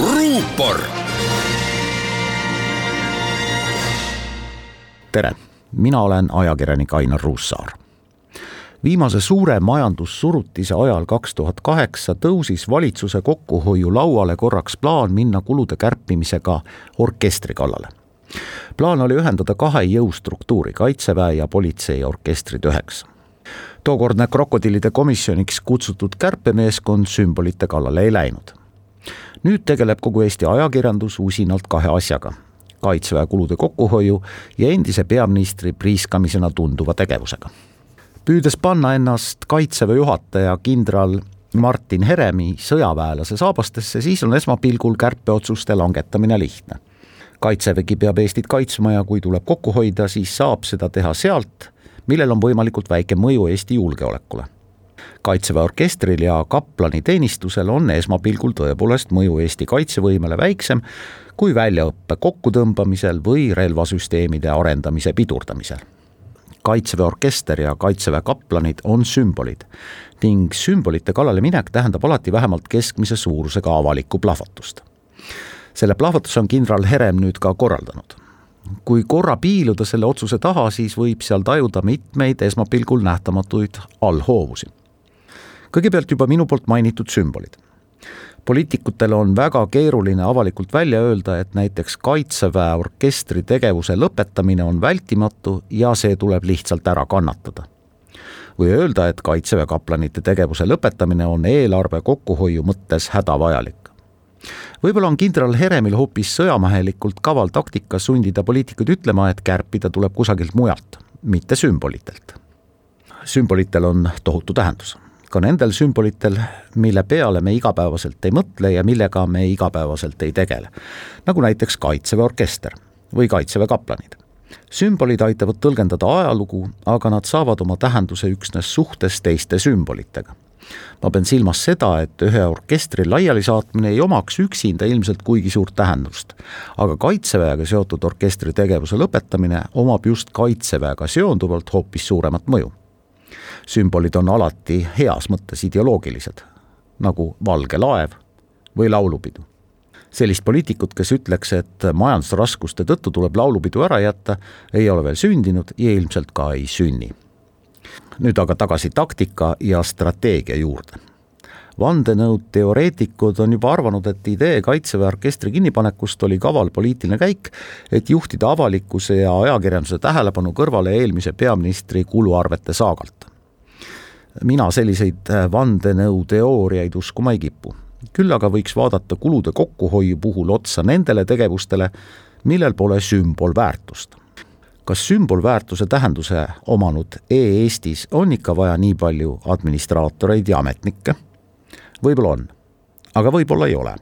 ruupor. tere, mina olen ajakirjanik Ainar Ruussaar viimase suure majandussurutise ajal kaks tuhat kaheksa tõusis valitsuse kokkuhoiu lauale korraks plaan minna kulude kärpimisega orkestri kallale. plaan oli ühendada kahe jõustruktuuri, kaitseväe ja politsei orkestrid üheks. tookordne krokodillide komisjoniks kutsutud kärpemeeskond sümbolite kallale ei läinud. Nüüd tegeleb kogu Eesti ajakirjandus usinalt kahe asjaga kaitseväe kulude kokkuhoiu ja endise peaministri priiskamisena tunduva tegevusega püüdes panna ennast kaitseväe juhataja kindral Martin Heremi sõjaväelase saabastesse, siis on esmapilgul kärpeotsuste langetamine lihtne. kaitsevägi peab Eestit kaitsma ja kui tuleb kokku hoida, siis saab seda teha sealt, millel on võimalikult väike mõju Eesti julgeolekule. Kaitseväe orkestril ja kaplaniteenistusel on esmapilgul tõepoolest mõju Eesti kaitsevõimele väiksem kui väljaõppe kokkutõmbamisel või relvasüsteemide arendamise pidurdamisel Kaitseväe orkester ja Kaitseväe kaplanid on sümbolid ning sümbolite kallale minek tähendab alati vähemalt keskmise suurusega avalikku plahvatust. selle plahvatuse on kindral Herem nüüd ka korraldanud. kui korra piiluda selle otsuse taha, siis võib seal tajuda mitmeid esmapilgul nähtamatuid allhoovusi. Kõigepealt juba minu poolt mainitud sümbolid poliitikutel on väga keeruline avalikult välja öelda, et näiteks Kaitseväe orkestri tegevuse lõpetamine on vältimatu ja see tuleb lihtsalt ära kannatada. või öelda, et Kaitseväe kaplanite tegevuse lõpetamine on eelarve kokkuhoiu mõttes hädavajalik. võib-olla on kindral Heremil hoopis sõjamehelikult kaval taktika sundida poliitikuid ütlema, et kärpida tuleb kusagilt mujalt, mitte sümbolitelt. sümbolitel on tohutu tähendus ka nendel sümbolitel, mille peale me igapäevaselt ei mõtle ja millega me igapäevaselt ei tegele. nagu näiteks Kaitseväe orkester või Kaitseväe kaplanid. sümbolid aitavad tõlgendada ajalugu, aga nad saavad oma tähenduse üksnes suhtes teiste sümbolitega. ma pean silmas seda, et ühe orkestri laialisaatmine ei omaks üksinda ilmselt kuigi suurt tähendust, aga Kaitseväega seotud orkestri tegevuse lõpetamine omab just Kaitseväega seonduvalt hoopis suuremat mõju sümbolid on alati heas mõttes ideoloogilised, nagu valge laev või laulupidu. sellist poliitikut, kes ütleks, et majandusraskuste tõttu tuleb laulupidu ära jätta, ei ole veel sündinud ja ilmselt ka ei sünni. nüüd aga tagasi taktika ja strateegia juurde vandenõuteoreetikud on juba arvanud, et idee Kaitseväe orkestri kinnipanekust oli kaval poliitiline käik, et juhtida avalikkuse ja ajakirjanduse tähelepanu kõrvale eelmise peaministri kuluarvete saagalt mina selliseid äh, vandenõuteooriaid uskuma ei kipu. küll aga võiks vaadata kulude kokkuhoiu puhul otsa nendele tegevustele, millel pole sümbolväärtust. kas sümbolväärtuse tähenduse omanud e-Eestis on ikka vaja nii palju administraatoreid ja ametnikke? Võib-olla on, aga võib-olla ei ole.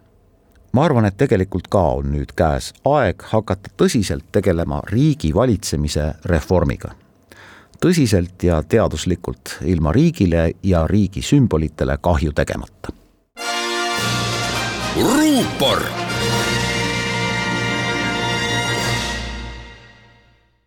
Ma arvan, et tegelikult ka on nüüd käes aeg hakata tõsiselt tegelema riigi valitsemise reformiga. Tõsiselt ja teaduslikult, ilma riigile ja riigi sümbolitele kahju tegemata. ruupor